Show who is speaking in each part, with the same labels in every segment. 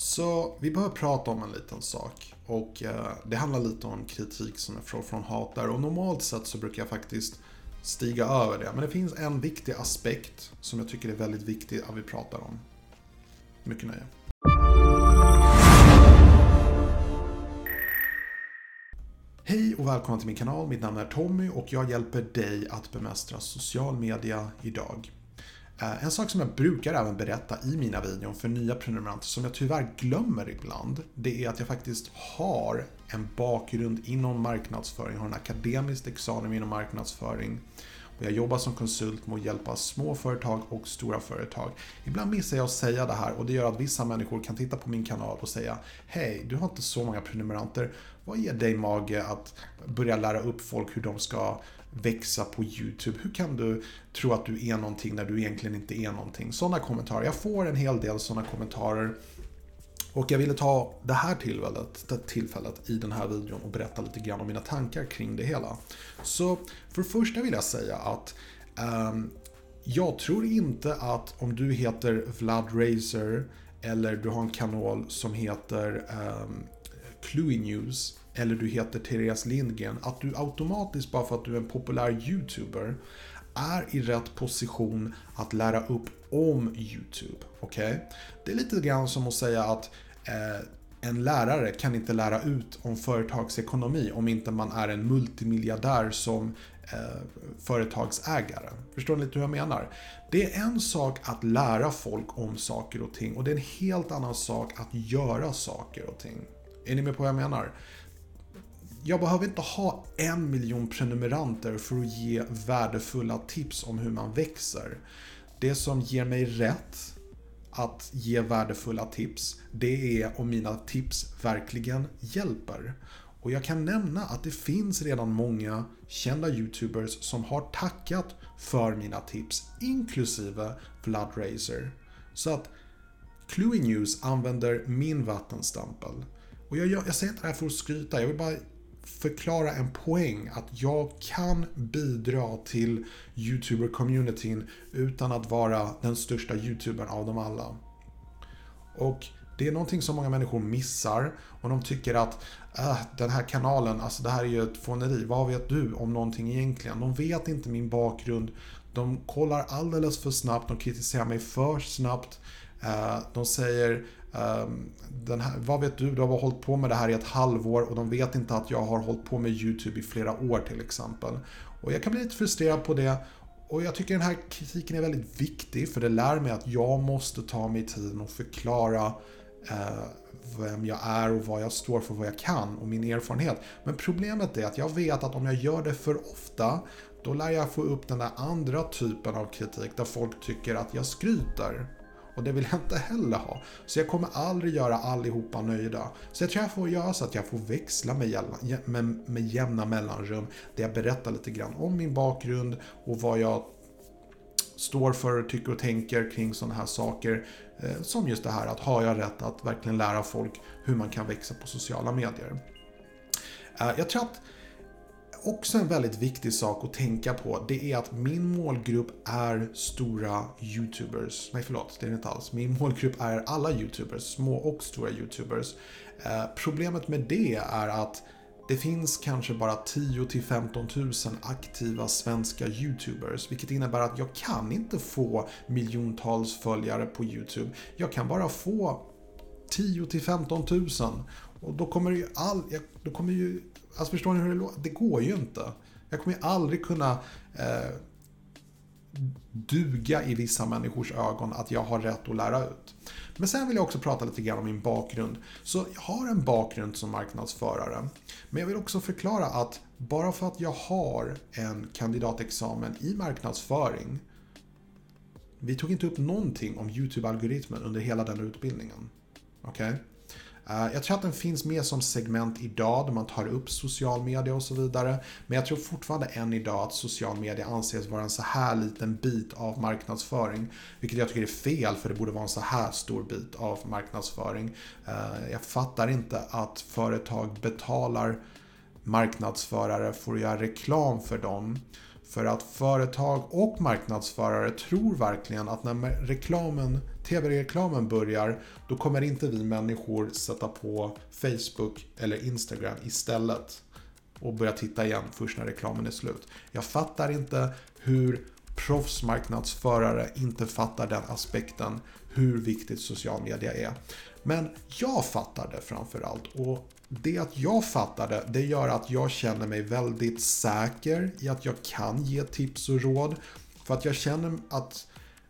Speaker 1: Så vi behöver prata om en liten sak. Och eh, det handlar lite om kritik som jag får från hatare. Och normalt sett så brukar jag faktiskt stiga över det. Men det finns en viktig aspekt som jag tycker är väldigt viktig att vi pratar om. Mycket nöje. Hej och välkomna till min kanal. Mitt namn är Tommy och jag hjälper dig att bemästra social media idag. Eh, en sak som jag brukar även berätta i mina videor för nya prenumeranter som jag tyvärr glömmer ibland, det är att jag faktiskt har en bakgrund inom marknadsföring, jag har en akademisk examen inom marknadsföring och jag jobbar som konsult med att hjälpa små företag och stora företag. Ibland missar jag att säga det här och det gör att vissa människor kan titta på min kanal och säga Hej, du har inte så många prenumeranter. Vad ger dig mage att börja lära upp folk hur de ska växa på YouTube? Hur kan du tro att du är någonting när du egentligen inte är någonting? Sådana kommentarer. Jag får en hel del sådana kommentarer. Och jag ville ta det här tillfället, det tillfället i den här videon och berätta lite grann om mina tankar kring det hela. Så för det första vill jag säga att um, jag tror inte att om du heter Vlad Razer eller du har en kanal som heter ehm, um, Cluey News eller du heter Therese Lindgren, att du automatiskt bara för att du är en populär YouTuber är i rätt position att lära upp om YouTube. Okej? Okay? Det är lite grann som att säga att eh, en lärare kan inte lära ut om företagsekonomi om inte man är en multimiljardär som eh, företagsägare. Förstår ni lite hur jag menar? Det är en sak att lära folk om saker och ting och det är en helt annan sak att göra saker och ting. Är ni med på vad jag menar? Jag behöver inte ha en miljon prenumeranter för att ge värdefulla tips om hur man växer. Det som ger mig rätt att ge värdefulla tips, det är om mina tips verkligen hjälper. Och jag kan nämna att det finns redan många kända YouTubers som har tackat för mina tips, inklusive Vlad Så att Cluey News använder min vattenstämpel. Och jag, jag, jag säger inte det här för att skryta, jag vill bara förklara en poäng att jag kan bidra till YouTuber-communityn utan att vara den största YouTubern av dem alla. Och det är någonting som många människor missar och de tycker att äh, den här kanalen, alltså det här är ju ett fåneri. Vad vet du om någonting egentligen? De vet inte min bakgrund. De kollar alldeles för snabbt, de kritiserar mig för snabbt. Äh, de säger Ehm, den här, vad vet du? Du har hållit på med det här i ett halvår och de vet inte att jag har hållit på med YouTube i flera år till exempel. Och jag kan bli lite frustrerad på det. Och jag tycker den här kritiken är väldigt viktig för det lär mig att jag måste ta mig tiden och förklara eh, vem jag är och vad jag står för, vad jag kan och min erfarenhet. Men problemet är att jag vet att om jag gör det för ofta då lär jag få upp den där andra typen av kritik där folk tycker att jag skryter. Och det vill jag inte heller ha. Så jag kommer aldrig göra allihopa nöjda. Så jag tror jag får göra så att jag får växla med, jämna, med, med jämna mellanrum. Där jag berättar lite grann om min bakgrund och vad jag står för, tycker och tänker kring sådana här saker. Eh, som just det här att har jag rätt att verkligen lära folk hur man kan växa på sociala medier. Eh, jag tror att också en väldigt viktig sak att tänka på, det är att min målgrupp är stora YouTubers. Nej förlåt, det är det inte alls. Min målgrupp är alla YouTubers, små och stora YouTubers. Eh, problemet med det är att det finns kanske bara 10 till 15 000 aktiva svenska YouTubers, vilket innebär att jag kan inte få miljontals följare på YouTube. Jag kan bara få 10 till 15 000 och då kommer ju all, då kommer ju Alltså förstår ni hur det låter? Det går ju inte. Jag kommer ju aldrig kunna eh, duga i vissa människors ögon att jag har rätt att lära ut. Men sen vill jag också prata lite grann om min bakgrund. Så jag har en bakgrund som marknadsförare. Men jag vill också förklara att bara för att jag har en kandidatexamen i marknadsföring vi tog inte upp någonting om YouTube-algoritmen under hela den utbildningen. Okej? Okay? Eh, jag tror att den finns med som segment idag där man tar upp social media och så vidare. Men jag tror fortfarande än idag att social media anses vara en så här liten bit av marknadsföring. Vilket jag tycker är fel för det borde vara en så här stor bit av marknadsföring. Eh, jag fattar inte att företag betalar marknadsförare för att göra reklam för dem. För att företag och marknadsförare tror verkligen att när reklamen tv-reklamen börjar, då kommer inte vi människor sätta på Facebook eller Instagram istället och börja titta igen först när reklamen är slut. Jag fattar inte hur proffsmarknadsförare inte fattar den aspekten, hur viktigt social media är. Men jag fattar det framförallt och det att jag fattar det, det gör att jag känner mig väldigt säker i att jag kan ge tips och råd. För att jag känner att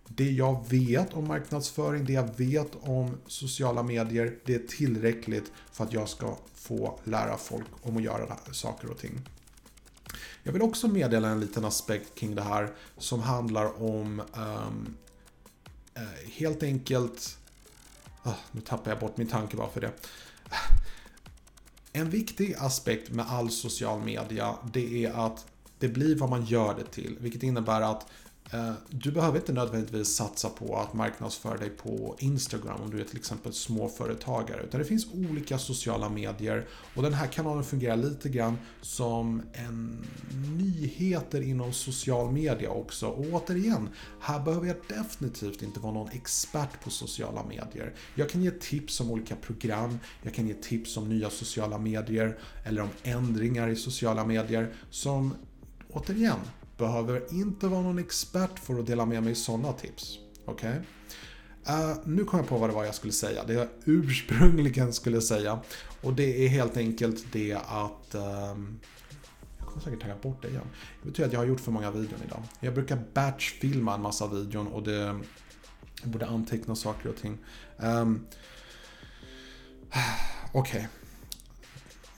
Speaker 1: det jag vet om marknadsföring, det jag vet om sociala medier, det är tillräckligt för att jag ska få lära folk om att göra saker och ting. Jag vill också meddela en liten aspekt kring det här som handlar om um, helt enkelt... Uh, nu tappar jag bort min tanke bara för det. En viktig aspekt med all social media det är att det blir vad man gör det till. Vilket innebär att Eh, du behöver inte nödvändigtvis satsa på att marknadsföra dig på Instagram om du är till exempel småföretagare. Utan det finns olika sociala medier och den här kanalen fungerar lite grann som en nyheter inom social media också. Och återigen, här behöver jag definitivt inte vara någon expert på sociala medier. Jag kan ge tips om olika program, jag kan ge tips om nya sociala medier eller om ändringar i sociala medier som återigen Behöver inte vara någon expert för att dela med mig sådana tips. Okej? Okay? Uh, nu kom jag på vad det var jag skulle säga. Det jag ursprungligen skulle säga. Och det är helt enkelt det att... Uh, jag kommer säkert tagga bort det igen. Det betyder att jag har gjort för många videon idag. Jag brukar batchfilma en massa videon och det... Jag borde anteckna saker och ting. Um, Okej. Okay.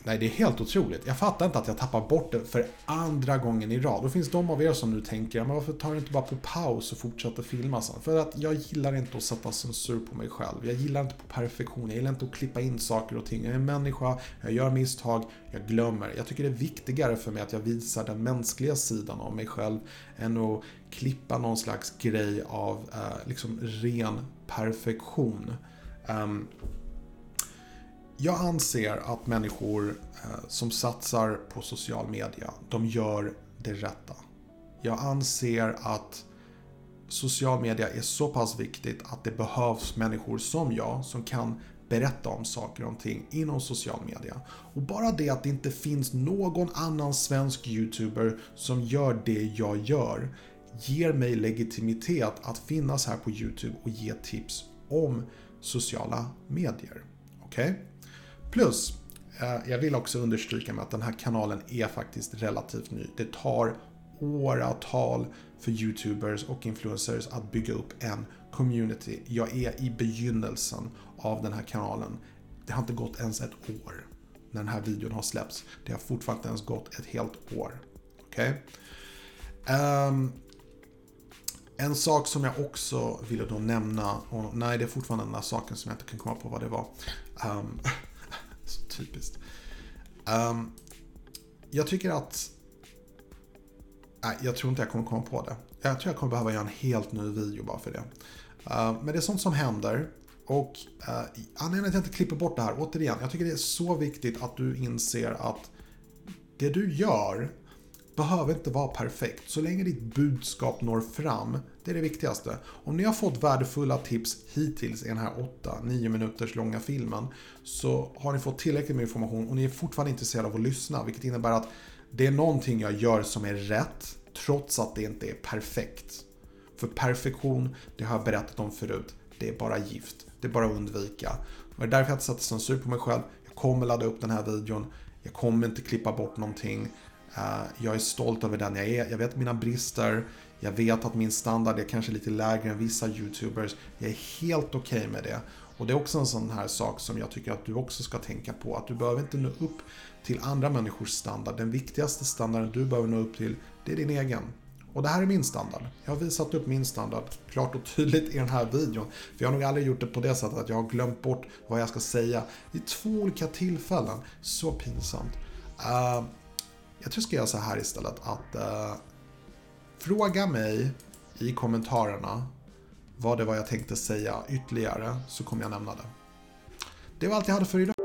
Speaker 1: Nej, det är helt otroligt. Jag fattar inte att jag tappar bort det för andra gången i rad. Då finns de av er som nu tänker, men varför tar du inte bara på paus och fortsätter filma sen? För att jag gillar inte att sätta censur på mig själv. Jag gillar inte på perfektion. Jag gillar inte att klippa in saker och ting. Jag är en människa, jag gör misstag, jag glömmer. Jag tycker det är viktigare för mig att jag visar den mänskliga sidan av mig själv än att klippa någon slags grej av eh, liksom ren perfektion. Um, jag anser att människor eh, som satsar på social media, de gör det rätta. Jag anser att social media är så pass viktigt att det behövs människor som jag som kan berätta om saker och ting inom social media. Och bara det att det inte finns någon annan svensk YouTuber som gör det jag gör ger mig legitimitet att finnas här på YouTube och ge tips om sociala medier. Okej? Okay? Plus, eh, jag vill också understryka med att den här kanalen är faktiskt relativt ny. Det tar åratal för YouTubers och influencers att bygga upp en community. Jag är i begynnelsen av den här kanalen. Det har inte gått ens ett år när den här videon har släppts. Det har fortfarande inte ens gått ett helt år. Okej? Okay? Um, en sak som jag också ville då nämna, och nej det är fortfarande den där saken som jag inte kan komma på vad det var. Um, typiskt. Um, jag tycker att... Nej, jag tror inte jag kommer komma på det. Jag tror jag kommer behöva göra en helt ny video bara för det. Uh, men det är sånt som händer. Och uh, anledningen till att jag inte klipper bort det här, återigen, jag tycker det är så viktigt att du inser att det du gör behöver inte vara perfekt. Så länge ditt budskap når fram, det är det viktigaste. Om ni har fått värdefulla tips hittills i den här 8-9 minuters långa filmen så har ni fått tillräckligt med information och ni är fortfarande intresserade av att lyssna. Vilket innebär att det är någonting jag gör som är rätt trots att det inte är perfekt. För perfektion, det har jag berättat om förut, det är bara gift. Det är bara att undvika. Och det är därför jag inte sätter censur på mig själv. Jag kommer ladda upp den här videon. Jag kommer inte klippa bort någonting. Eh, jag är stolt över den jag är. Jag vet mina brister. Jag vet att min standard är kanske lite lägre än vissa YouTubers. Jag är helt okej okay med det. Och det är också en sån här sak som jag tycker att du också ska tänka på. Att du behöver inte nå upp till andra människors standard. Den viktigaste standarden du behöver nå upp till, det är din egen. Och det här är min standard. Jag har visat upp min standard klart och tydligt i den här videon. För jag har nog aldrig gjort det på det sättet att jag har glömt bort vad jag ska säga i två olika tillfällen. Så pinsamt. Uh, jag tror jag ska göra så här istället att eh, fråga mig i kommentarerna vad det var jag tänkte säga ytterligare så kommer jag nämna det. Det var allt jag hade för idag.